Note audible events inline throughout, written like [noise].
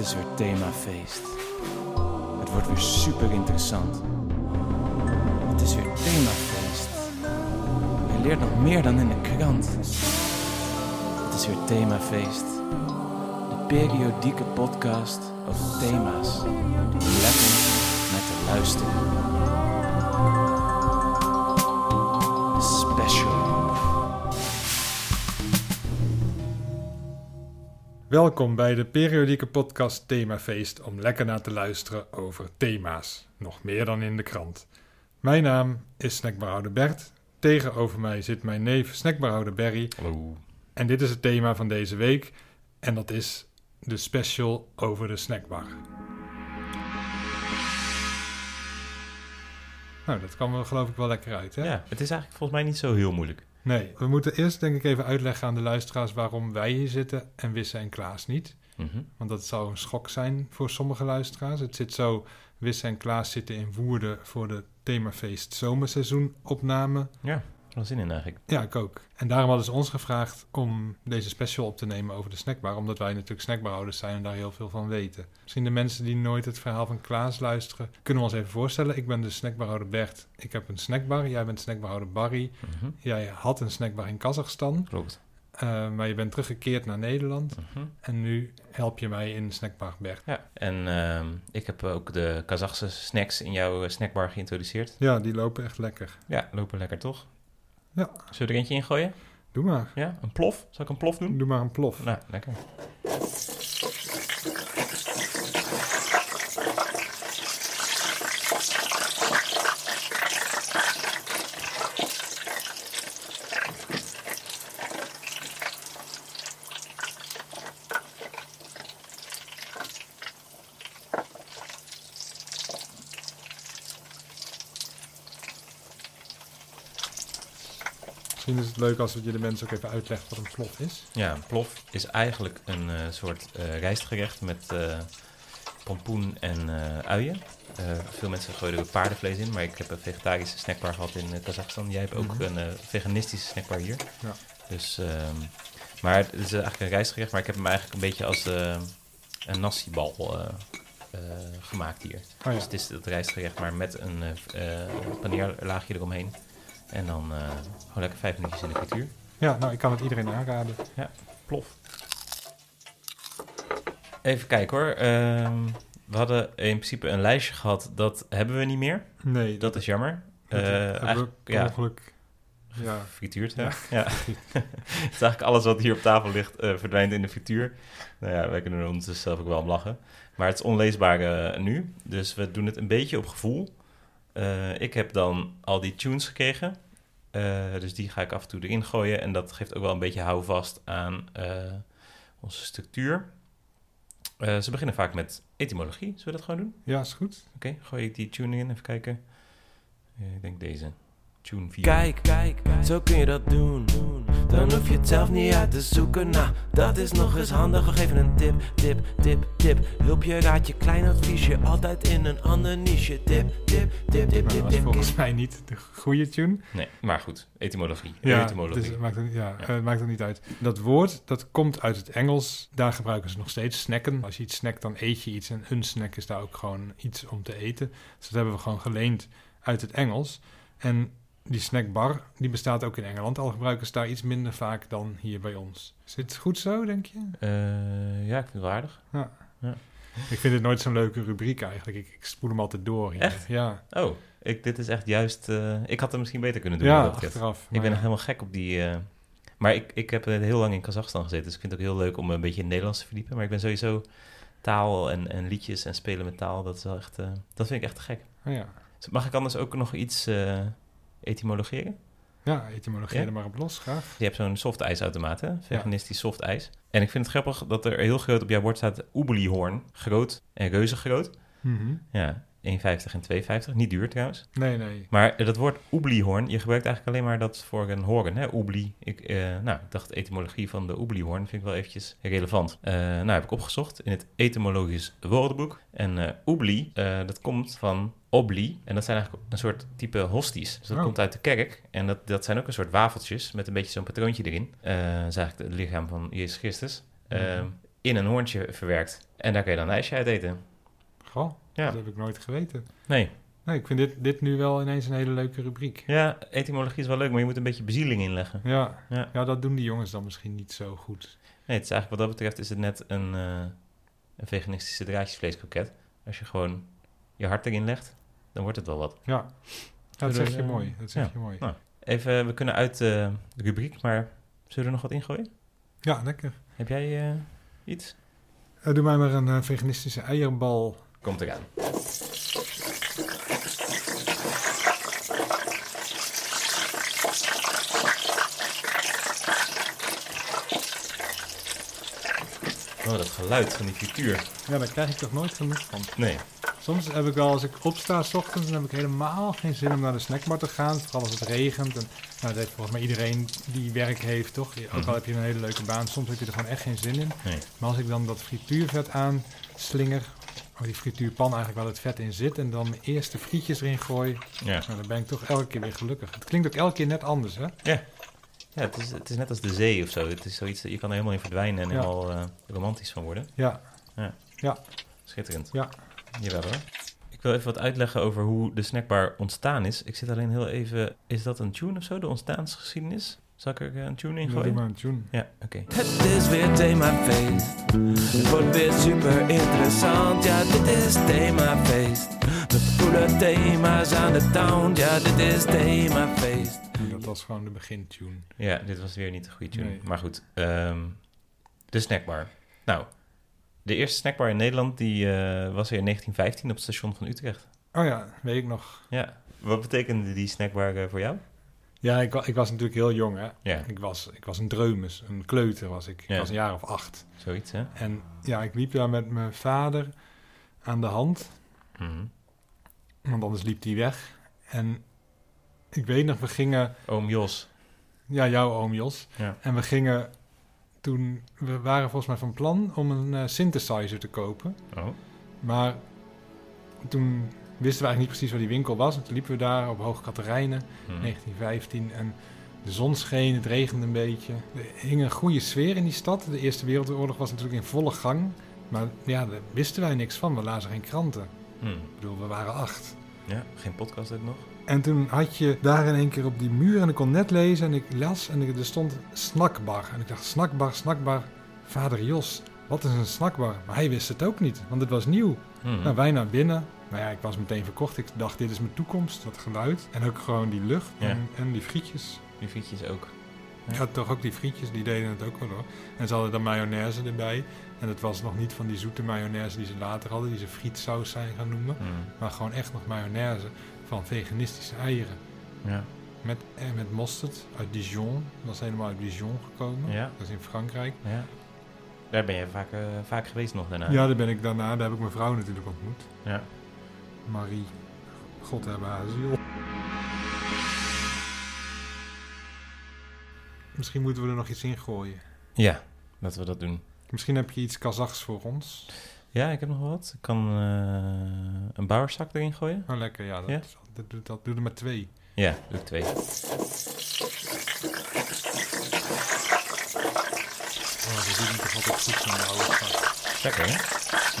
Het is weer themafeest. Het wordt weer super interessant. Het is weer themafeest. Je leert nog meer dan in de krant. Het is weer themafeest. De periodieke podcast over thema's. Lekker naar te luisteren. Welkom bij de periodieke podcast Themafeest om lekker naar te luisteren over thema's. Nog meer dan in de krant. Mijn naam is snackbarhouder Bert. Tegenover mij zit mijn neef snackbarhouder Berry. Hallo. En dit is het thema van deze week. En dat is de special over de snackbar. Nou, dat kwam er geloof ik wel lekker uit, hè? Ja, het is eigenlijk volgens mij niet zo heel moeilijk. Nee, we moeten eerst denk ik even uitleggen aan de luisteraars waarom wij hier zitten en Wisse en Klaas niet. Mhm. Want dat zou een schok zijn voor sommige luisteraars. Het zit zo, Wisse en Klaas zitten in Woerden voor de Themafeest zomerseizoen opname. Ja, wel zin in eigenlijk. Ja, ik ook. En daarom hadden ze ons gevraagd om deze special op te nemen over de snackbar. Omdat wij natuurlijk snackbarhouders zijn en daar heel veel van weten. Misschien de mensen die nooit het verhaal van Klaas luisteren, kunnen we ons even voorstellen. Ik ben de snackbarhouder Bert. Ik heb een snackbar. Jij bent snackbarhouder Barry. Mhm. Jij had een snackbar in Kazachstan. Klopt. eh, maar je bent teruggekeerd naar Nederland. Mhm. En nu help je mij in snackbar Bert. Ja, en ehm, ik heb ook de Kazachse snacks in jouw snackbar geïntroduceerd. Ja, die lopen echt lekker. Ja, lopen lekker toch? Ja. Zullen we er eentje ingooien? Doe maar. Ja, een plof? Zal ik een plof doen? Doe maar een plof. Nou, lekker. Misschien is het leuk als je de mensen ook even uitlegt wat een plof is. Ja, een plof is eigenlijk een eh, soort eh, rijstgerecht met eh, pompoen en uien. Veel mensen gooien er paardenvlees in, maar ik heb een vegetarische snackbar gehad in Kazachstan. Jij hebt ook Mhm. een veganistische snackbar hier. Ja. Dus, ehm, maar het is eigenlijk een rijstgerecht, maar ik heb hem eigenlijk een beetje als een nasi-bal eh, gemaakt hier. Oh ja. Dus het is het rijstgerecht, maar met een eh, paneerlaagje eromheen. En dan eh, gewoon lekker vijf minuutjes in de frituur. ja, nou, ik kan het iedereen aanraden. Plof. Even kijken hoor. Ehm, we hadden in principe een lijstje gehad. Dat hebben we niet meer. Nee, Dat is jammer. dat Eh, ja, ongeluk. Ja, frituurd. Ja. [laughs] ja. het is eigenlijk alles wat hier op tafel ligt eh, verdwijnt in de frituur. Nou ja, wij kunnen er ondertussen zelf ook wel om lachen. Maar het is onleesbaar nu. Dus we doen het een beetje op gevoel. Eh, ik heb dan al die tunes gekregen. Eh, dus die ga ik af en toe erin gooien. En dat geeft ook wel een beetje houvast aan eh, onze structuur. Eh, ze beginnen vaak met etymologie. Zullen we dat gewoon doen? ja, is goed. Oké, gooi ik die tune in. Even kijken. Eh, ik denk deze. Tune 4. Kijk, kijk, zo kun je dat doen. Dan hoef je het zelf niet uit te zoeken. Nou, dat is nog eens handig. We geven een tip, tip, tip, tip. Hulpje, raadje, klein adviesje. Altijd in een ander niche. Tip, tip, tip, tip, dat tip, was tip. volgens mij niet de goede tune. Nee, maar goed. Etymologie. Ja, etymologie. dus het maakt, het, ja, Ja. het maakt het niet uit. Dat woord, dat komt uit het Engels. Daar gebruiken ze nog steeds snacken. Als je iets snackt, dan eet je iets. En een snack is daar ook gewoon iets om te eten. Dus dat hebben we gewoon geleend uit het Engels. En die snackbar, die bestaat ook in Engeland. Al gebruiken ze daar iets minder vaak dan hier bij ons. Zit het goed zo, denk je? Eh, ja, ik vind het wel aardig. Ik vind het nooit zo'n leuke rubriek eigenlijk. Ik, ik spoel hem altijd door. hier. Echt? Ja, Oh, ik, dit is echt juist... eh, ik had hem misschien beter kunnen doen. ja achteraf. Ik ben maar- helemaal gek op die... eh, maar ik, ik heb heel lang in Kazachstan gezeten. Dus ik vind het ook heel leuk om een beetje in het Nederlands te verdiepen. Maar ik ben sowieso taal en, en liedjes en spelen met taal. Dat is wel echt... dat vind ik echt gek. Oh ja. Mag ik anders ook nog iets etymologeren? ja, etymologie Ja? er maar op los, graag. Je hebt zo'n soft ijsautomaat, hè? Veganistisch soft ijs. En ik vind het grappig dat er heel groot op jouw bord staat oebeliehoorn. Groot en reuze groot. Mhm. Ja, 1,50 en 2,50. Niet duur trouwens. Nee, nee. Maar dat woord oebliehoorn, je gebruikt eigenlijk alleen maar dat voor een hoorn, hè? Oeblie. Ik, eh, nou, ik dacht de etymologie van de oebliehoorn vind ik wel eventjes relevant. Eh, nou, heb ik opgezocht in het etymologisch woordenboek. En eh oeblie, eh, dat komt van obli. En dat zijn eigenlijk een soort type hosties. Dus dat Oh. komt uit de kerk. En dat, dat zijn ook een soort wafeltjes met een beetje zo'n patroontje erin. Eh dat is eigenlijk het lichaam van Jezus Christus. Eh, Mhm. in een hoorntje verwerkt. En daar kun je dan een ijsje uit eten. Goh, Ja. dat heb ik nooit geweten. Nee. Nee, ik vind dit, dit nu wel ineens een hele leuke rubriek. Ja, etymologie is wel leuk, maar je moet een beetje bezieling inleggen. Ja, Ja. ja. dat doen die jongens dan misschien niet zo goed. Nee, het is eigenlijk wat dat betreft is het net een, eh, een veganistische draadjesvleeskroket. Als je gewoon je hart erin legt, dan wordt het wel wat. Ja, dat zeg je eh, mooi. Dat zeg ja. je mooi. Nou. Even, we kunnen uit de rubriek, maar zullen we er nog wat ingooien? Ja, lekker. Heb jij eh, iets? Eh, doe mij maar een eh, veganistische eierbal. Komt eraan. Oh, dat geluid van die frituur. Ja, daar krijg ik toch nooit genoeg van. Nee. Soms heb ik wel, als ik opsta s ochtends, dan heb ik helemaal geen zin om naar de snackbar te gaan. Vooral als het regent. En, nou, dat heeft volgens mij iedereen die werk heeft, toch? Ook Mhm. al heb je een hele leuke baan, soms heb je er gewoon echt geen zin in. Nee. Maar als ik dan dat frituurvet aanslinger, of die frituurpan eigenlijk waar het vet in zit, en dan mijn eerste frietjes erin gooi, Ja. nou, dan ben ik toch elke keer weer gelukkig. Het klinkt ook elke keer net anders, hè? Ja, het is, het is net als de zee of zo. Het is zoiets, je kan er helemaal in verdwijnen en Ja. helemaal eh, romantisch van worden. Ja, Schitterend. Ja. Jawel hoor. Ik wil even wat uitleggen over hoe de snackbar ontstaan is. Ik zit alleen heel even... Is dat een tune of zo, de ontstaansgeschiedenis? Zal ik er eh, een tune in doe gooien? maar een tune. Ja, oké. Het is weer themafeest. Het wordt weer super interessant. Ja, dit is themafeest. De coole thema's aan de town. Ja, dit is themafeest. Dat was gewoon de begintune. Ja, dit was weer niet een goede tune. Nee. Maar goed, ehm, de snackbar. Nou, de eerste snackbar in Nederland die, eh, was er in 1915 op het station van Utrecht. Oh ja, weet ik nog. Ja. Wat betekende die snackbar eh, voor jou? Ja, ik, ik was natuurlijk heel jong, hè. Ja, Ik was, ik was een dreumes, een kleuter was ik. Ja. Ik was een jaar of acht. zoiets hè? En ja, ik liep daar met mijn vader aan de hand. Mhm. Want anders liep hij weg. En ik weet nog, we gingen... Oom Jos. Ja, jouw oom Jos. Ja. En we gingen toen... We waren volgens mij van plan om een eh, synthesizer te kopen. Oh. Maar toen wisten we eigenlijk niet precies waar die winkel was. En toen liepen we daar op Hoog Katerijnen, Mhm. 1915. En de zon scheen, het regende een beetje. Er hing een goede sfeer in die stad. De Eerste Wereldoorlog was natuurlijk in volle gang. Maar ja, daar wisten wij niks van. We lazen geen kranten. Mhm. Ik bedoel, we waren acht. Ja, geen podcast ook nog? En toen had je daar in één keer op die muur en ik kon net lezen en ik las en er stond snackbar. En ik dacht, snackbar, snackbar, vader Jos, wat is een snackbar? Maar hij wist het ook niet, want het was nieuw. Mhm. Nou, wij naar binnen. Nou ja, ik was meteen verkocht. Ik dacht, dit is mijn toekomst, dat geluid. En ook gewoon die lucht Ja. en, en die frietjes. Die frietjes ook. Ja. Toch ook die frietjes, die deden het ook wel hoor. En ze hadden dan mayonaise erbij. En het was nog niet van die zoete mayonaise die ze later hadden, die ze frietsaus zijn gaan noemen. Mhm. Maar gewoon echt nog mayonaise van veganistische eieren. Ja. Met, en met mosterd uit Dijon. Dat is helemaal uit Dijon gekomen. Ja. Dat is in Frankrijk. ja. Daar ben je vaak, eh, vaak geweest nog daarna. Ja, daar ben ik daarna. Daar heb ik mijn vrouw natuurlijk ontmoet. Ja. Marie. God hebben haar ziel. Misschien moeten we er nog iets in gooien. Ja, laten we dat doen. Misschien heb je iets Kazachs voor ons. Ja, ik heb nog wat. Ik kan eh, een bouwerzak erin gooien. Oh, lekker. Ja, dat, Ja? is- dat, doe- dat doe er maar twee. Ja, doe ik twee. Oh, dat doet toch altijd goed zo'n oude vak. Lekker, hè?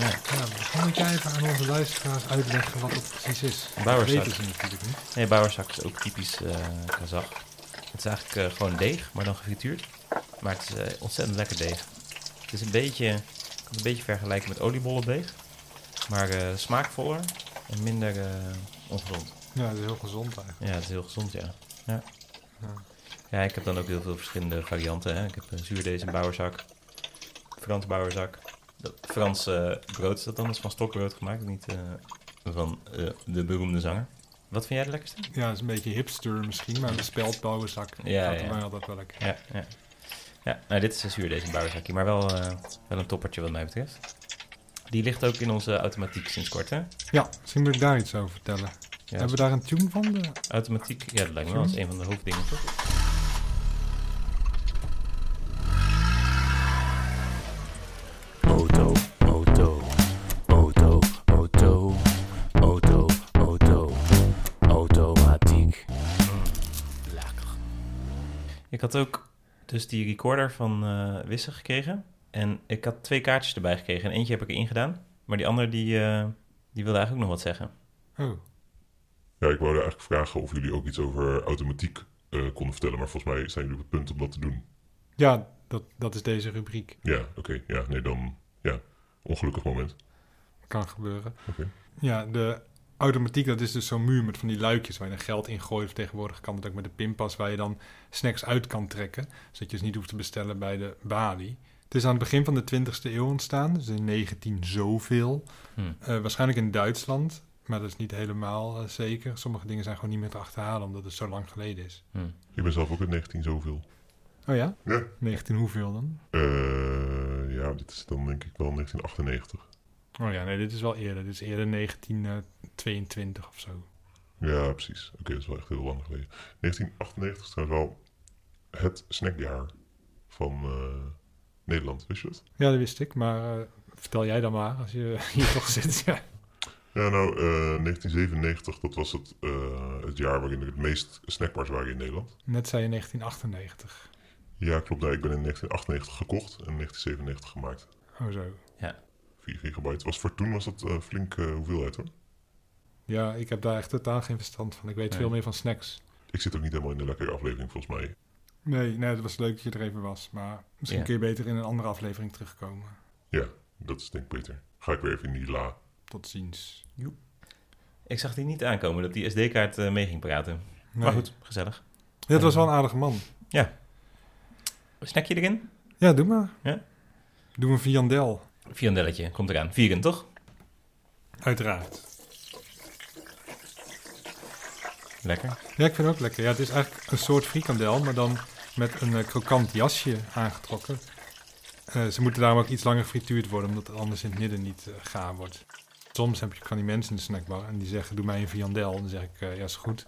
Ja. Ja, misschien moet jij even aan onze luisteraars uitleggen wat het precies is. Dat Bouwerzak. ze natuurlijk niet. Nee, bouwerzak is ook typisch eh Kazach. Het is eigenlijk eh, gewoon deeg, maar dan gefrituurd. Maar het is eh, ontzettend lekker deeg. Het is een beetje, ik kan het een beetje vergelijken met oliebollendeeg. Maar smaakvoller en minder ongezond. Ja, dat is heel gezond eigenlijk. Ja, het is heel gezond, ja. ja. Ja. Ja, ik heb dan ook heel veel verschillende varianten. Hè. Ik heb een zuurdees en bouwerzak. Frans bouwerzak. Dat Frans eh, brood is dat dan, dat is van stokbrood gemaakt, niet eh, van eh, de beroemde zanger. Wat vind jij de lekkerste? Ja, dat is een beetje hipster misschien, maar de speldbouwenzak Ja, gaat ja. mij altijd wel lekker. Ja, ja. ja nou, dit is een zuurdees en bouwerzakje, maar wel, eh, wel een toppertje wat mij betreft. Die ligt ook in onze automatiek sinds kort, hè? Ja, misschien moet ik daar iets over vertellen. Ja, Hebben we daar een tune van? De... automatiek, ja, dat lijkt me wel. Dat is een van de hoofddingen, toch? Had ook dus die recorder van eh Wisse gekregen. En ik had twee kaartjes erbij gekregen en eentje heb ik erin gedaan. Maar die andere die, eh, die wilde eigenlijk ook nog wat zeggen. Oh, Ja, ik wilde eigenlijk vragen of jullie ook iets over automatiek eh, konden vertellen. Maar volgens mij zijn jullie op het punt om dat te doen. ja, dat, dat is deze rubriek. Ja, oké. Ja, nee, dan... Ja, ongelukkig moment. Kan gebeuren. Oké. Ja, de automatiek, dat is dus zo'n muur met van die luikjes waar je dan geld in gooit. Of tegenwoordig kan het ook met de pinpas waar je dan snacks uit kan trekken. Zodat je dus niet hoeft te bestellen bij de balie. Het is aan het begin van de 20e eeuw ontstaan, dus in 19 zoveel. Hm. Eh, waarschijnlijk in Duitsland, maar dat is niet helemaal eh, zeker. Sommige dingen zijn gewoon niet meer te achterhalen omdat het zo lang geleden is. Hm. Ik ben zelf ook in 19 zoveel. Oh ja? Ja. 19 hoeveel dan? Eh, ja, dit is dan denk ik wel 1998. Oh ja, nee, dit is wel eerder. Dit is eerder 1922 of zo. Ja, precies. Oké, dat is wel echt heel lang geleden. 1998 is trouwens wel het snackjaar van eh, Nederland, wist je dat? Ja, dat wist ik, maar eh, vertel jij dan maar als je [laughs] hier toch zit. Ja. Ja, nou, eh, 1997, dat was het, eh, het jaar waarin er het meest snackbars waren in Nederland. Net zei je 1998. Ja, klopt. Nou, ik ben in 1998 gekocht en 1997 gemaakt. Oh zo. 4 gigabyte. Was voor toen was dat eh flink eh, hoeveelheid hoor. Ja, ik heb daar echt totaal geen verstand van. Ik weet Nee. veel meer van snacks. Ik zit ook niet helemaal in de lekkere aflevering volgens mij. Nee, nee, het was leuk dat je er even was. Maar misschien Ja. kun je beter in een andere aflevering terugkomen. Ja, dat is denk ik beter. Ga ik weer even in die la. Tot ziens. Ik zag die niet aankomen dat die SD-kaart eh, mee ging praten. Maar goed, gezellig. Ja, het was wel een aardige man. Snackje erin? Ja, doe maar. Ja? Doe een viandel. Viandelletje, komt eraan. Vegan, toch? Uiteraard. Lekker. Ja, ik vind het ook lekker. Ja, het is eigenlijk een soort frikandel, maar dan met een eh, krokant jasje aangetrokken. Eh, ze moeten daarom ook iets langer gefrituurd worden, omdat het anders in het midden niet eh, gaar wordt. Soms heb je van die mensen in de snackbar en die zeggen, doe mij een viandel. En dan zeg ik, ja, is goed.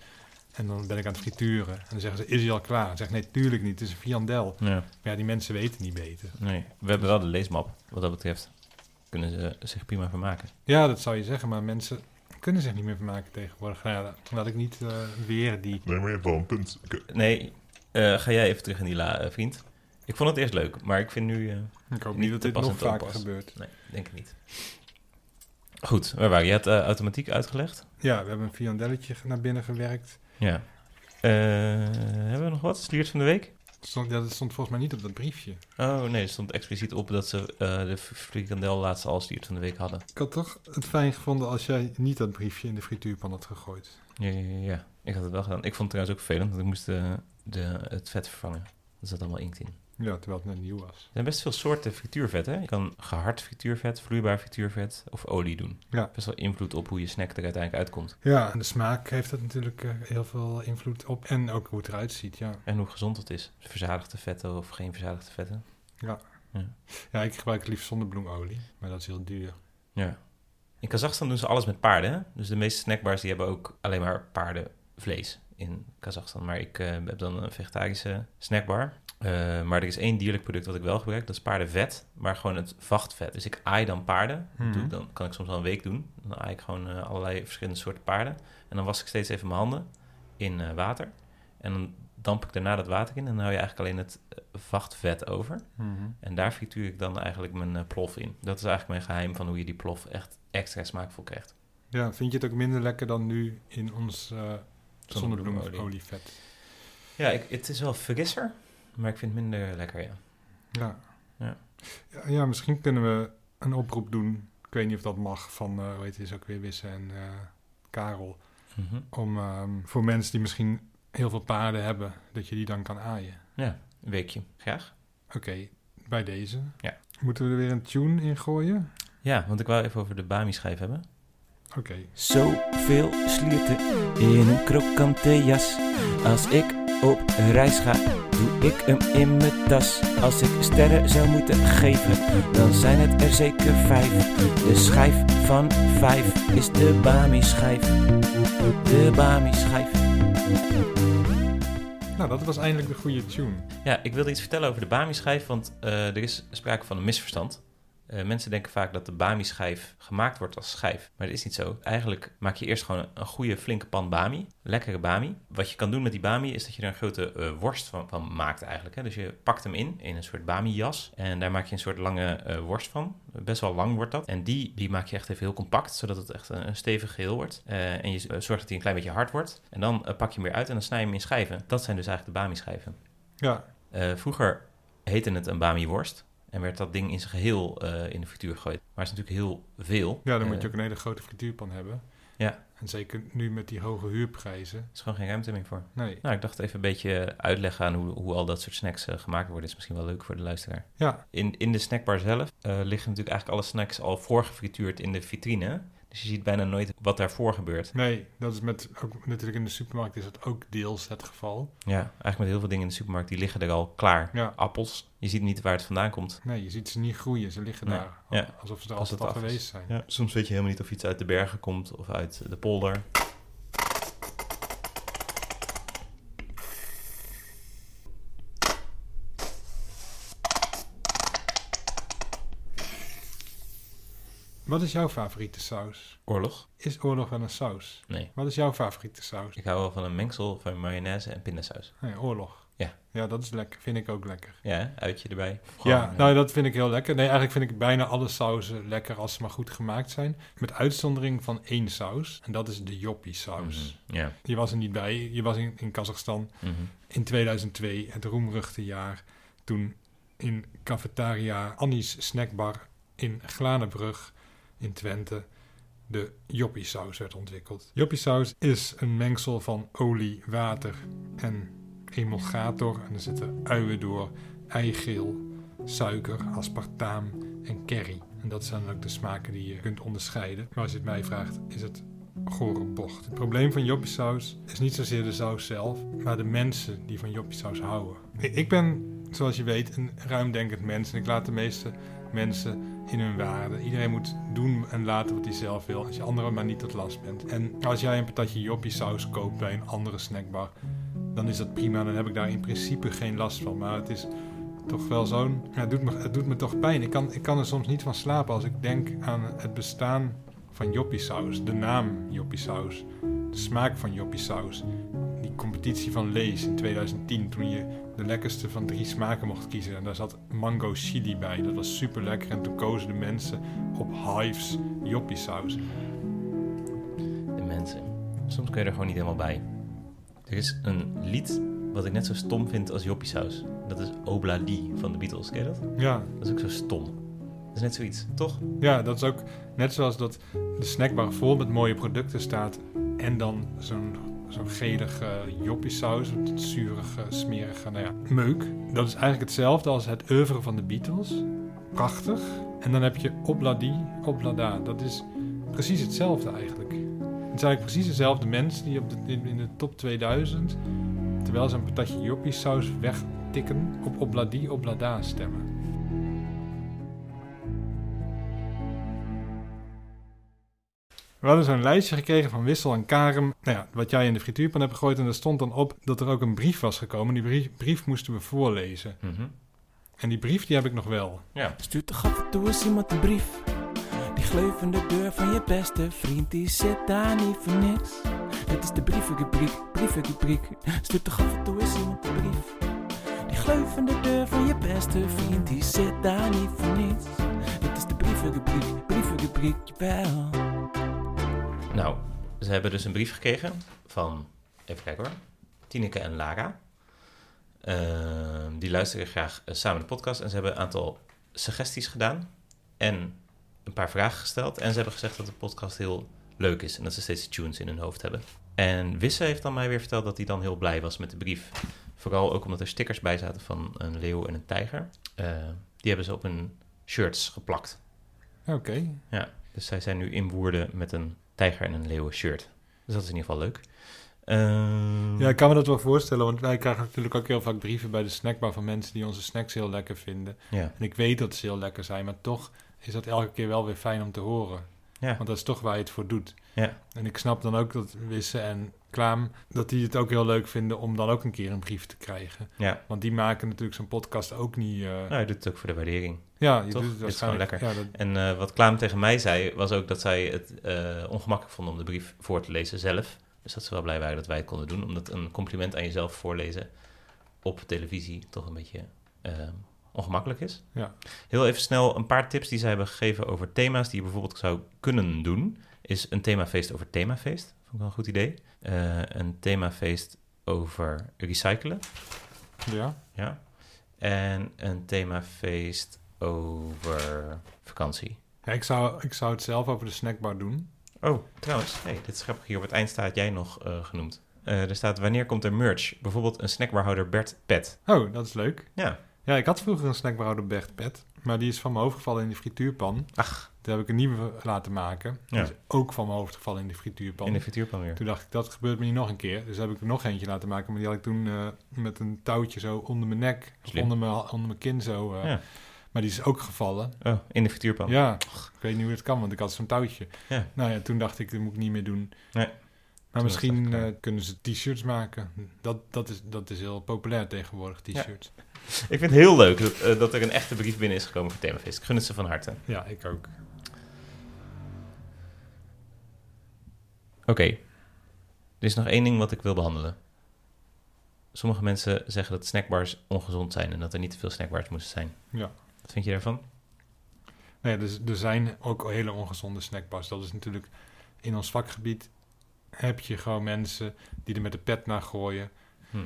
En dan ben ik aan het frituren. En dan zeggen ze, is hij al klaar? Dan zeg ik, nee, tuurlijk niet, het is een viandel. Ja, Maar ja, die mensen weten niet beter. nee. We hebben wel de leesmap, wat dat betreft. Kunnen ze zich prima vermaken. Ja, dat zou je zeggen, maar mensen kunnen zich niet meer vermaken tegenwoordig. Nou ja, laat ik niet eh, weer die... Nee, maar je hebt wel een punt. Ik- Nee, eh, ga jij even terug in die la, eh, vriend. Ik vond het eerst leuk, maar ik vind nu... eh, Ik hoop Niet dat dit nog vaker gebeurt. nee, denk ik niet. Goed, waar waren je? Je had automatiek uitgelegd. Ja, we hebben een viandelletje naar binnen gewerkt. Ja. Eh, hebben we nog wat? Sliert van de week? Stond, ja, dat stond volgens mij niet op dat briefje. Oh nee, er stond expliciet op dat ze eh, de frikandel laatste al sliert van de week hadden. Ik had toch het fijn gevonden als jij niet dat briefje in de frituurpan had gegooid. Ja, ja, ja, ja. ik had het wel gedaan. Ik vond het trouwens ook vervelend, want ik moest eh, de, het vet vervangen. Er zat allemaal inkt in. Ja, terwijl het net nieuw was. Er zijn best veel soorten frituurvet, hè? Je kan gehard frituurvet, vloeibaar frituurvet of olie doen. Ja. Best wel invloed op hoe je snack er uiteindelijk uitkomt. Ja, en de smaak heeft het natuurlijk eh, heel veel invloed op. En ook hoe het eruit ziet, ja. En hoe gezond het is. Verzadigde vetten of geen verzadigde vetten. Ja, ik gebruik het liefst zonnebloemolie, maar dat is heel duur. Ja. In Kazachstan doen ze alles met paarden, hè? Dus de meeste snackbars die hebben ook alleen maar paardenvlees in Kazachstan. Maar ik eh, heb dan een vegetarische snackbar. Eh, maar er is één dierlijk product wat ik wel gebruik. Dat is paardenvet, maar gewoon het vachtvet. Dus ik aai dan paarden. Doe ik dan kan ik soms wel een week doen. Dan aai ik gewoon eh, allerlei verschillende soorten paarden. En dan was ik steeds even mijn handen in eh, water. En dan damp ik daarna dat water in. En dan hou je eigenlijk alleen het vachtvet over. En daar frituur ik dan eigenlijk mijn plof in. Dat is eigenlijk mijn geheim van hoe je die plof echt extra smaakvol krijgt. Ja, vind je het ook minder lekker dan nu in ons Zonnebloemolie. zonnebloemolievet? Ja, ik, het is wel frisser, maar ik vind het minder lekker, ja. Ja. Ja. Ja, ja, misschien kunnen we een oproep doen. Ik weet niet of dat mag van, eh hoe heet het, is ook weer Wisse en eh, Karel. Mhm. Om ehm, voor mensen die misschien heel veel paarden hebben, dat je die dan kan aaien. Ja, een weekje. Graag. Oké, bij deze. Ja. Moeten we er weer een tune in gooien? Ja, want ik wou even over de Bami-schijf hebben. Oké. Zoveel slierten in een krokante jas. Als ik op reis ga, doe ik hem in mijn tas. Als ik sterren zou moeten geven, dan zijn het er zeker vijf. De schijf van vijf is de Bami-schijf. De Bami-schijf. Nou, dat was eindelijk de goede tune. Ja, ik wilde iets vertellen over de Bami-schijf, want eh, er is sprake van een misverstand. Eh, mensen denken vaak dat de bami-schijf gemaakt wordt als schijf. Maar dat is niet zo. Eigenlijk maak je eerst gewoon een goede flinke pan bami. Lekkere bami. Wat je kan doen met die bami is dat je er een grote eh, worst van, van maakt eigenlijk. Hè. Dus je pakt hem in, in een soort bami-jas. En daar maak je een soort lange eh, worst van. Best wel lang wordt dat. En die, die maak je echt even heel compact, zodat het echt een, een stevig geheel wordt. En je zorgt dat hij een klein beetje hard wordt. En dan pak je hem weer uit en dan snij je hem in schijven. Dat zijn dus eigenlijk de bami-schijven. Ja, vroeger heette het een bami-worst. En werd dat ding in zijn geheel eh, in de frituur gegooid. Maar het is natuurlijk heel veel. ja dan Eh, moet je ook een hele grote frituurpan hebben. Ja. En zeker nu met die hoge huurprijzen. Er is gewoon geen ruimte meer voor. Nee. Nou, ik dacht even een beetje uitleggen aan hoe, hoe al dat soort snacks eh, gemaakt worden. Is misschien wel leuk voor de luisteraar. Ja, In, in de snackbar zelf eh, liggen natuurlijk eigenlijk alle snacks al voorgefrituurd in de vitrine. Dus je ziet bijna nooit wat daarvoor gebeurt. nee, dat is met, ook natuurlijk in de supermarkt is dat ook deels het geval. Ja, eigenlijk met heel veel dingen in de supermarkt, die liggen er al klaar. Ja, Appels, je ziet niet waar het vandaan komt. nee, je ziet ze niet groeien, ze liggen Nee, daar. ja. Alsof ze er Als altijd al geweest zijn. Ja, soms weet je helemaal niet of iets uit de bergen komt of uit de polder. Wat is jouw favoriete saus? Oorlog? Is oorlog wel een saus? Nee. Wat is jouw favoriete saus? Ik hou wel van een mengsel van mayonaise en pindasaus. Nee, oorlog. Ja. Ja, dat is lekker. Vind ik ook lekker. Ja, uitje erbij. ja, nou dat vind ik heel lekker. Nee, eigenlijk vind ik bijna alle sauzen lekker als ze maar goed gemaakt zijn. Met uitzondering van één saus. En dat is de joppie saus. Mhm, Ja. Je was er niet bij. Je was in, in Kazachstan mhm. in 2002, het roemruchte jaar. Toen in cafetaria Annie's Snackbar in Glanenbrug in Twente de joppie saus werd ontwikkeld. Joppie saus is een mengsel van olie, water en emulgator. En er zitten uien door, eigeel, suiker, aspartaam en curry. En dat zijn ook de smaken die je kunt onderscheiden. Maar als je het mij vraagt, is het gore bocht. Het probleem van joppie saus is niet zozeer de saus zelf, maar de mensen die van joppie saus houden. Ik ben, zoals je weet, een ruimdenkend mens en ik laat de meeste mensen in hun waarde. Iedereen moet doen en laten wat hij zelf wil, als je anderen maar niet tot last bent. En als jij een patatje joppie saus koopt bij een andere snackbar, dan is dat prima. Dan heb ik daar in principe geen last van. Maar het is toch wel zo'n... Het, doet me, het doet me toch pijn. Ik kan, ik kan er soms niet van slapen als ik denk aan het bestaan van joppie saus. De naam joppie saus. De smaak van joppie saus. Die competitie van Lees in 2010 toen je de lekkerste van drie smaken mocht kiezen. En daar zat mango chili bij. Dat was super lekker. En toen kozen de mensen op Hives joppie saus. De mensen. Soms kun je er gewoon niet helemaal bij. Er is een lied wat ik net zo stom vind als joppiesaus. Dat is Obladi van de Beatles. Ken je dat? Ja, Dat is ook zo stom. Dat is net zoiets, toch? Ja, dat is ook net zoals dat de snackbar vol met mooie producten staat. En dan zo'n zo'n gelige joppiesaus, een zurige, smerige, nou ja, meuk. Dat is eigenlijk hetzelfde als het oeuvre van de Beatles. Prachtig. En dan heb je Obladi, Oblada. Dat is precies hetzelfde eigenlijk. Het zijn eigenlijk precies dezelfde mensen die op de, in, in de top 2000, terwijl ze een patatje joppiesaus wegtikken, op Obladi, Oblada stemmen. We hadden zo'n lijstje gekregen van Wissel en Karem. Nou ja, wat jij in de frituurpan hebt gegooid. En daar stond dan op dat er ook een brief was gekomen. Die brief, brief moesten we voorlezen. Mhm. En die brief die heb ik nog wel. Ja. Stuurt toch af en toe eens iemand een brief. Die gleuvende deur van je beste vriend, die zit daar niet voor niks. Dit is de brievenrubriek, brievenrubriek. Stuurt toch af en toe eens iemand een brief. Die gleuvende deur van je beste vriend, die zit daar niet voor niks. Dit is de brievenrubriek, brievenrubriek, jawel. Nou, ze hebben dus een brief gekregen van, even kijken hoor, Tineke en Lara. Ehm, die luisteren graag eh, samen de podcast en ze hebben een aantal suggesties gedaan en een paar vragen gesteld. En ze hebben gezegd dat de podcast heel leuk is en dat ze steeds tunes in hun hoofd hebben. En Wisse heeft dan mij weer verteld dat hij dan heel blij was met de brief. Vooral ook omdat er stickers bij zaten van een leeuw en een tijger. Eh, die hebben ze op hun shirts geplakt. Oké. Ja, dus zij zijn nu in Woerden met een tijger en een leeuwen shirt. Dus dat is in ieder geval leuk. Ehm, Ja, ik kan me dat wel voorstellen. Want wij krijgen natuurlijk ook heel vaak brieven bij de snackbar van mensen die onze snacks heel lekker vinden. ja, En ik weet dat ze heel lekker zijn. Maar toch is dat elke keer wel weer fijn om te horen. Ja. Want dat is toch waar je het voor doet. Ja. En ik snap dan ook dat Wisse en Klaam... dat die het ook heel leuk vinden om dan ook een keer een brief te krijgen. Ja. Want die maken natuurlijk zo'n podcast ook niet... eh, Nou, je doet het ook voor de waardering. ja, je toch? doet het is gewoon Ja, dat, En eh, wat Klaam tegen mij zei, was ook dat zij het eh, ongemakkelijk vonden om de brief voor te lezen zelf. Dus dat ze wel blij waren dat wij het konden doen. Omdat een compliment aan jezelf voorlezen op televisie toch een beetje ongemakkelijk is. Ja. Heel even snel een paar tips die zij hebben gegeven over thema's die je bijvoorbeeld zou kunnen doen. Is een themafeest over themafeest. Vond ik wel een goed idee. Eh, een themafeest over recyclen. ja. Ja. En een themafeest over vakantie. Ja, ik, zou, ik zou het zelf over de snackbar doen. Oh, trouwens, hey, dit is grappig. Hier op het eind staat jij nog eh, genoemd. Eh, er staat, wanneer komt er merch? Bijvoorbeeld een snackbarhouder Bert Pet. Oh, dat is leuk. Ja. Ja, ik had vroeger een snackbarhouder Bert Pet. Maar die is van mijn hoofd gevallen in de frituurpan. Ach, Toen heb ik een nieuwe laten maken. Die Ja. is ook van mijn hoofd gevallen in de frituurpan. in de frituurpan weer. Toen dacht ik, dat gebeurt me niet nog een keer. Dus heb ik er nog eentje laten maken. Maar die had ik toen eh, met een touwtje zo onder mijn nek. Of onder mijn, onder mijn kin zo. eh. Ja. Maar die is ook gevallen. Oh, in de frituurpan. Ja, ik weet niet hoe het kan, want ik had zo'n touwtje. Ja. Nou ja, toen dacht ik, dat moet ik niet meer doen. Nee. Maar misschien eh, kunnen ze t-shirts maken. Dat, dat, is, dat is heel populair tegenwoordig, t-shirts. Ik vind het heel leuk dat, eh, dat er een echte brief binnen is gekomen voor themafeest. Ik gun het ze van harte. Ja, ik ook. Oké. Er is nog één ding wat ik wil behandelen. Sommige mensen zeggen dat snackbars ongezond zijn en dat er niet te veel snackbars moeten zijn. Ja. Wat vind je daarvan? Nee, dus, er zijn ook hele ongezonde snackbars. Dat is natuurlijk in ons vakgebied heb je gewoon mensen die er met de pet naar gooien. Hm.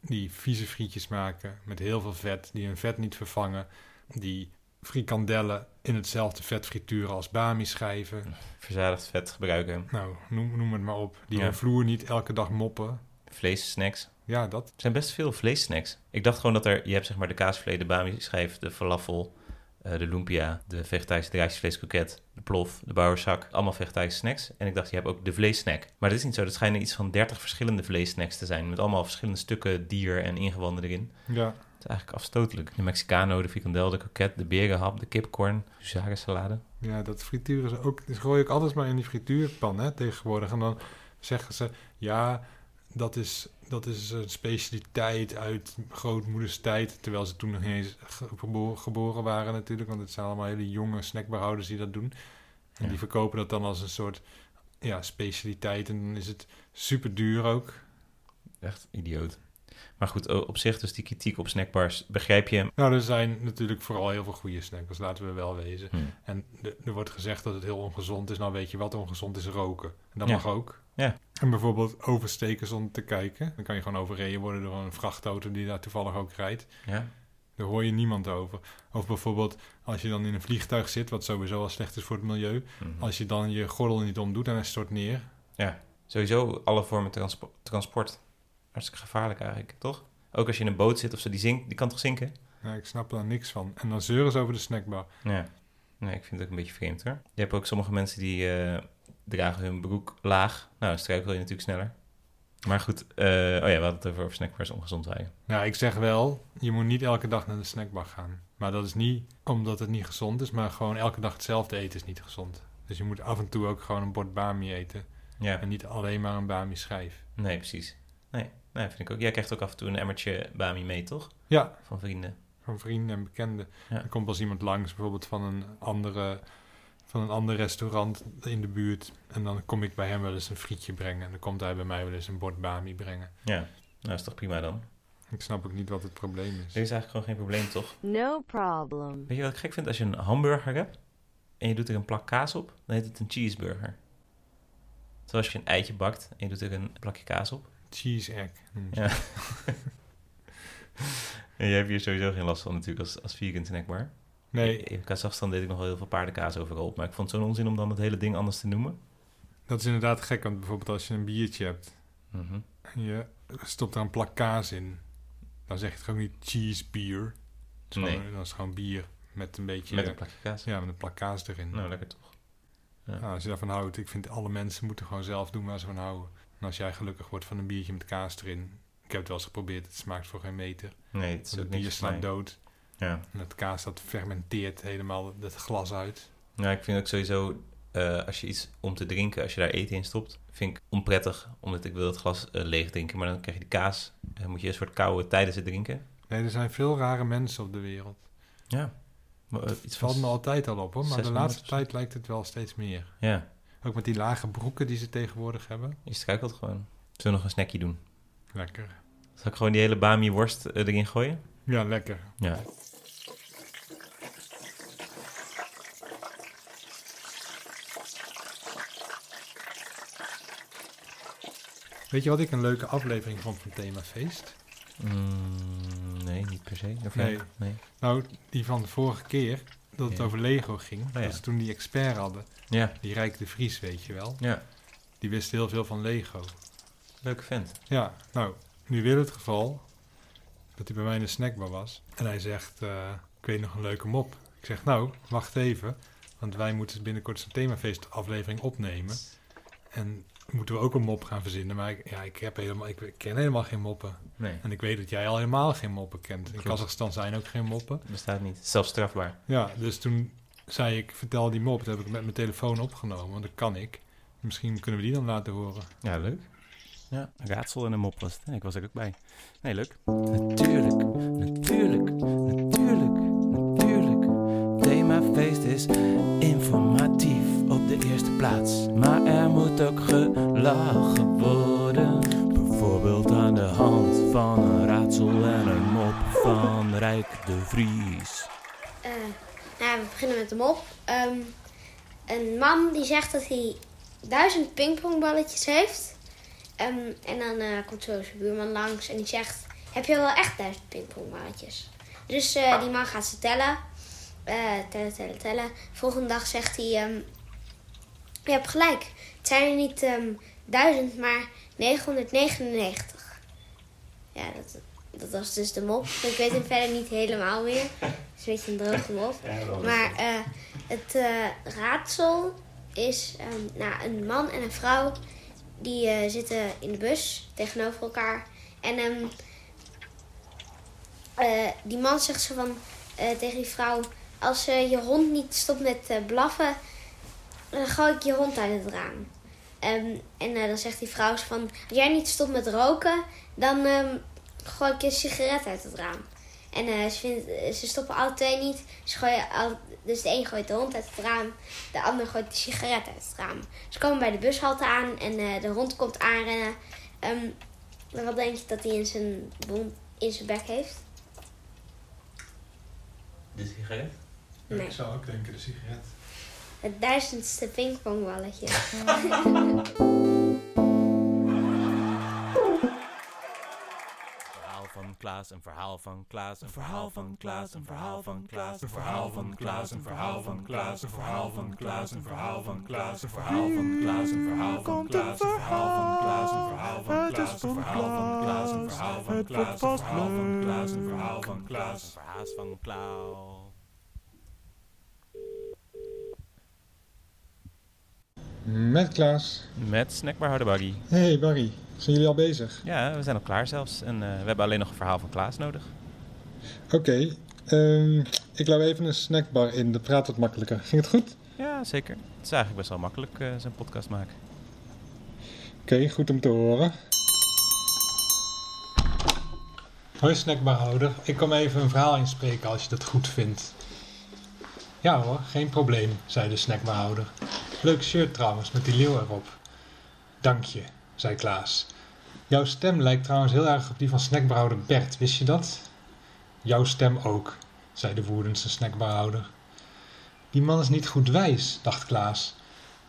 Die vieze frietjes maken met heel veel vet, die hun vet niet vervangen. Die frikandellen in hetzelfde vet frituren als bami schijven. Verzadigd vet gebruiken. Nou, noem, noem het maar op. Die Ja. hun vloer niet elke dag moppen. Vleessnacks. Ja, dat. Er zijn best veel vleessnacks. Ik dacht gewoon dat er... Je hebt zeg maar de kaasvlees, de bami-schijf, de falafel, eh, de lumpia, de vegetarische draadjesvleeskroket, de plof, de bouwerzak. Allemaal vegetarische snacks. En ik dacht, je hebt ook de vleessnack. Maar dat is niet zo. Er schijnen iets van 30 verschillende vleessnacks te zijn. Met allemaal verschillende stukken dier en ingewanden erin. Ja, Het is eigenlijk afstotelijk. De Mexicano, de frikandel, de kroket, de berenhap, de kipcorn, de salade. ja dat frituren ze ook. Dat gooi ik altijd maar in die frituurpan hè, tegenwoordig. En dan zeggen ze, ja, dat is, dat is een specialiteit uit grootmoeders tijd. Terwijl ze toen nog niet eens ge- gebo- geboren waren natuurlijk. Want het zijn allemaal hele jonge snackbarhouders die dat doen. En Ja. die verkopen dat dan als een soort ja, specialiteit. En dan is het super duur ook. Echt idioot. Maar goed, op zich dus die kritiek op snackbars, begrijp je? Nou, er zijn natuurlijk vooral heel veel goede snackers, laten we wel wezen. Hm. En er wordt gezegd dat het heel ongezond is. Nou weet je wat ongezond is? Roken. En dat Ja. mag ook. Ja. En bijvoorbeeld oversteken zonder te kijken. Dan kan je gewoon overreden worden door een vrachtauto die daar toevallig ook rijdt. Ja? Daar hoor je niemand over. Of bijvoorbeeld als je dan in een vliegtuig zit, wat sowieso al slecht is voor het milieu. Mhm. Als je dan je gordel niet omdoet en hij stort neer. Sowieso alle vormen transpo- transport. Hartstikke gevaarlijk eigenlijk, toch? Ook als je in een boot zit of zo, die, zinkt, die kan toch zinken? Ja, ik snap daar niks van. En dan zeuren ze over de snackbar. Ja. Nee, ik vind het ook een beetje vreemd hoor. Je hebt ook sommige mensen die eh, dragen hun broek laag. Nou, dan struikel je natuurlijk sneller. Maar goed, eh, oh ja, we hadden het over of snackbars ongezond zijn. Nou, ik zeg wel, je moet niet elke dag naar de snackbar gaan. Maar dat is niet omdat het niet gezond is, maar gewoon elke dag hetzelfde eten is niet gezond. Dus je moet af en toe ook gewoon een bord bami eten. Ja, En niet alleen maar een bami schijf. nee, precies. Nee, nee, vind ik ook. Jij krijgt ook af en toe een emmertje bami mee, toch? Ja, Van vrienden. van vrienden en bekenden. Ja. Er komt als iemand langs, bijvoorbeeld van een, andere, van een ander restaurant in de buurt. En dan kom ik bij hem wel eens een frietje brengen. En dan komt hij bij mij wel eens een bord bami brengen. Ja, nou is toch prima dan. Ik snap ook niet wat het probleem is. Er is eigenlijk gewoon geen probleem, toch? No problem. Weet je wat ik gek vind? Als je een hamburger hebt en je doet er een plak kaas op, dan heet het een cheeseburger. Terwijl als je een eitje bakt en je doet er een plakje kaas op. Cheese egg. Ja. [laughs] en jij hebt hier sowieso geen last van natuurlijk als, als vegan snackbar. Nee, In Kazachstan deed ik nog wel heel veel paardenkaas overal op. Maar ik vond het zo'n onzin om dan het hele ding anders te noemen. dat is inderdaad gek. Want bijvoorbeeld als je een biertje hebt Mhm. en je stopt er een plak kaas in, dan zeg je het gewoon niet cheese beer. Nee. gewoon, dan is het gewoon bier met een beetje... Met een plakje kaas. Ja, met een plak kaas erin. Nou, lekker toch. Nou, als je daarvan houdt, ik vind alle mensen moeten gewoon zelf doen waar ze van houden. En als jij gelukkig wordt van een biertje met kaas erin. Ik heb het wel eens geprobeerd, het smaakt voor geen meter. Nee, het is Het bier slaat dood. Ja. En het kaas dat fermenteert helemaal het glas uit. ja, ik vind ook sowieso eh, als je iets om te drinken, als je daar eten in stopt, vind ik onprettig, omdat ik wil het glas eh, leeg drinken. Maar dan krijg je die kaas, en moet je een soort kouwen tijdens het drinken. Nee, er zijn veel rare mensen op de wereld. Ja. Maar, eh, iets valt me altijd al op hoor, maar de 600 laatste tijd lijkt het wel steeds meer. Ja, Ook met die lage broeken die ze tegenwoordig hebben. je struikelt gewoon. Zullen we nog een snackje doen? Lekker. Zal ik gewoon die hele bami worst eh, erin gooien? Ja, lekker. Ja. Weet je wat ik een leuke aflevering vond van Themafeest? Mm, nee, niet per se. Of Nee. ja? nee. Nou, die van de vorige keer, dat het Ja. over Lego ging. ja. Dat ze toen die expert hadden. Ja, Die Rijk de Vries, weet je wel. ja. Die wist heel veel van Lego. Leuke vent. Ja, nou, nu weer het geval dat hij bij mij in de snackbar was. En hij zegt, eh, ik weet nog een leuke mop. Ik zeg, nou, wacht even. Want wij moeten binnenkort zo'n themafeest aflevering opnemen. En moeten we ook een mop gaan verzinnen. Maar ik, ja, ik, heb helemaal, ik ken helemaal geen moppen. Nee, En ik weet dat jij al helemaal geen moppen kent. In Klopt. Kazachstan zijn ook geen moppen. bestaat niet. Zelfs strafbaar. Ja, dus toen zei ik, vertel die mop. Dat heb ik met mijn telefoon opgenomen, want dat kan ik. Misschien kunnen we die dan laten horen. Ja, leuk. Ja, een raadsel en een mop was het. Ik was er ook bij. Nee, leuk. Natuurlijk, natuurlijk, natuurlijk, natuurlijk. Themafeest is informatief de eerste plaats. Maar er moet ook gelachen worden. Bijvoorbeeld aan de hand van een raadsel en een mop van Rijk de Vries. Eh, nou, we beginnen met de mop. Ehm, een man die zegt dat hij duizend pingpongballetjes heeft. Ehm, en dan eh, komt zo zijn buurman langs en die zegt... Heb je wel echt duizend pingpongballetjes? Dus eh, die man gaat ze tellen. Eh, tellen, tellen, tellen. Volgende dag zegt hij... ehm, je hebt gelijk. Het zijn er niet ehm, duizend, maar 999. Ja, dat, dat was dus de mop. Ik weet hem verder niet helemaal meer. Het is een beetje een droge mop. Maar eh, het eh, raadsel is ehm, nou, een man en een vrouw die eh, zitten in de bus tegenover elkaar. En ehm, eh, die man zegt zo van tegen die vrouw: Als je hond niet stopt met blaffen, dan gooi ik je hond uit het raam. Ehm, en eh, dan zegt die vrouw van: Als jij niet stopt met roken, dan ehm, gooi ik je sigaret uit het raam. En eh, ze, vindt, eh, ze stoppen alle twee niet. Ze gooien al, dus de een gooit de hond uit het raam, de ander gooit de sigaret uit het raam. Ze komen bij de bushalte aan en eh, de hond komt aanrennen. Ehm, maar wat denk je dat hij in zijn, in zijn bek heeft? De sigaret? Nee. Ik zou ook denken, de sigaret. Het duizendste pingpongballetje. Verhaal van Klaas, een verhaal van Klaas, een verhaal van Klaas, een verhaal van Klaas, een verhaal van Klaas, een verhaal van Klaas, een verhaal van Klaas, een verhaal van Klaas, een verhaal van Klaas, een verhaal van Klaas, een verhaal van Klaas, een verhaal van Klaas, een verhaal van Klaas, een verhaal van Klaas, een verhaal van Klaas, een verhaal van Klaas, een verhaal van Klaas. Met Klaas. Met Snackbar Hardebaggy. Hey Barry, zijn jullie al bezig? Ja, we zijn al klaar zelfs. En eh, we hebben alleen nog een verhaal van Klaas nodig. Oké, ehm, ik laat even een snackbar in, dat praat wat makkelijker. Ging het goed? Ja, zeker. Het is eigenlijk best wel makkelijk, eh zo'n podcast maken. Oké, goed om te horen. Hoi snackbarhouder, ik kom even een verhaal inspreken als je dat goed vindt. Ja hoor, geen probleem, zei de snackbarhouder. Leuk shirt trouwens, met die leeuw erop. Dank je, zei Klaas. Jouw stem lijkt trouwens heel erg op die van snackbarhouder Bert, wist je dat? Jouw stem ook, zei de woedendste snackbarhouder. Die man is niet goed wijs, dacht Klaas.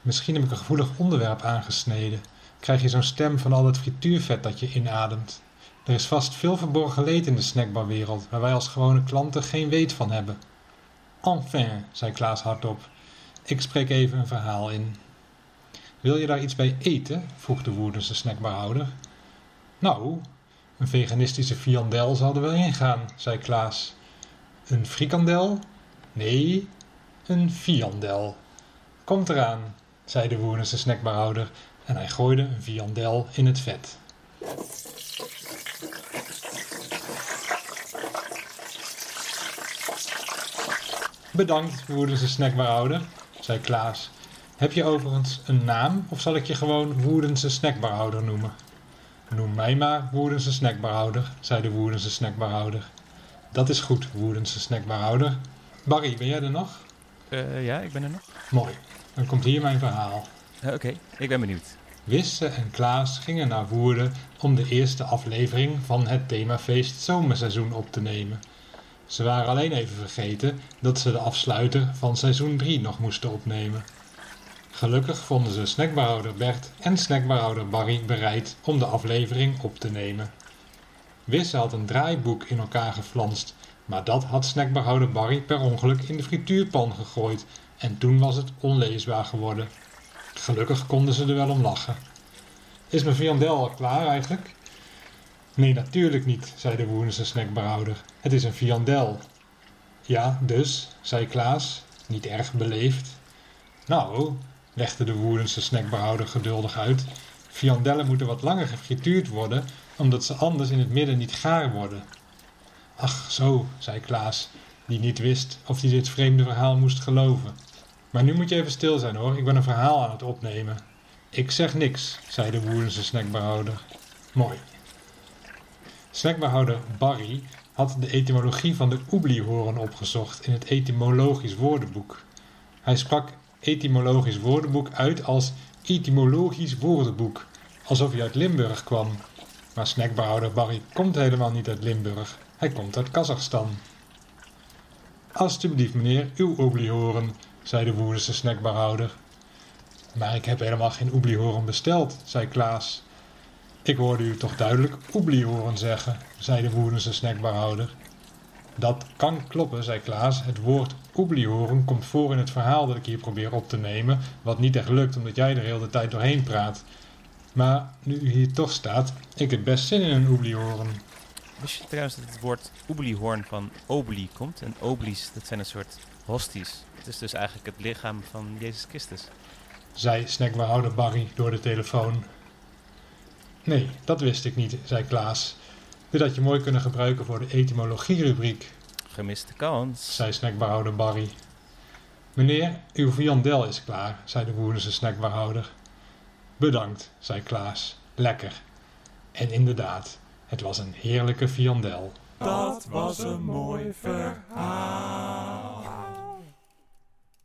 Misschien heb ik een gevoelig onderwerp aangesneden krijg je zo'n stem van al het frituurvet dat je inademt. Er is vast veel verborgen leed in de snackbarwereld, waar wij als gewone klanten geen weet van hebben. Enfin, zei Klaas hardop, ik spreek even een verhaal in. Wil je daar iets bij eten? vroeg de woedendste snackbarhouder. Nou, een veganistische viandel zal er wel ingaan, zei Klaas. Een frikandel? Nee, een viandel. Komt eraan, zei de woedendste snackbarhouder en hij gooide een viandel in het vet. Bedankt, woedende snackbarhouder, zei Klaas. Heb je overigens een naam of zal ik je gewoon Woerdense snackbarhouder noemen? Noem mij maar Woerdense snackbarhouder, zei de Woerdense snackbarhouder. Dat is goed, Woerdense snackbarhouder. Barry, ben jij er nog? Eh, ja, ik ben er nog. Mooi, dan komt hier mijn verhaal. Eh, Oké, ik ben benieuwd. Wisse en Klaas gingen naar Woerden om de eerste aflevering van het themafeest zomerseizoen op te nemen. Ze waren alleen even vergeten dat ze de afsluiter van seizoen 3 nog moesten opnemen. Gelukkig vonden ze snackbarhouder Bert en snackbarhouder Barry bereid om de aflevering op te nemen. Wisse had een draaiboek in elkaar geflanst, maar dat had snackbarhouder Barry per ongeluk in de frituurpan gegooid en toen was het onleesbaar geworden. Gelukkig konden ze er wel om lachen. Is mijn viandel al klaar eigenlijk? Nee, natuurlijk niet, zei de Woerdense snackbarhouder. Het is een viandel. Ja, dus, zei Klaas, niet erg beleefd. Nou, legde de Woerdense snackbarhouder geduldig uit. Viandellen moeten wat langer gefrituurd worden, omdat ze anders in het midden niet gaar worden. Ach, zo, zei Klaas, die niet wist of hij dit vreemde verhaal moest geloven. Maar nu moet je even stil zijn hoor, ik ben een verhaal aan het opnemen. Ik zeg niks, zei de Woerdense snackbarhouder. Mooi. Snackbarhouder Barry had de etymologie van de oebliehoorn opgezocht in het etymologisch woordenboek. Hij sprak etymologisch woordenboek uit als etymologisch woordenboek, alsof hij uit Limburg kwam. Maar snackbarhouder Barry komt helemaal niet uit Limburg, hij komt uit Kazachstan. Alsjeblieft meneer, uw oebliehoorn, zei de Woerdense snackbarhouder. Maar ik heb helemaal geen oebliehoorn besteld, zei Klaas. Ik hoorde u toch duidelijk oeblie horen zeggen, zei de Woerdense snackbarhouder. Dat kan kloppen, zei Klaas. Het woord oebliehoren komt voor in het verhaal dat ik hier probeer op te nemen, wat niet echt lukt omdat jij er heel de tijd doorheen praat. Maar nu u hier toch staat, ik heb best zin in een oebliehoren. Wist je trouwens dat het woord oebliehoorn van obli komt? En oblies, dat zijn een soort hosties. Het is dus eigenlijk het lichaam van Jezus Christus. zei snackbarhouder Barry door de telefoon. Nee, dat wist ik niet, zei Klaas. Dit had je mooi kunnen gebruiken voor de etymologie-rubriek, Gemiste kans. zei snackbarhouder Barry. Meneer, uw viandel is klaar, zei de Woerdense snackbarhouder. Bedankt, zei Klaas. Lekker. En inderdaad, het was een heerlijke viandel. Dat was een mooi verhaal.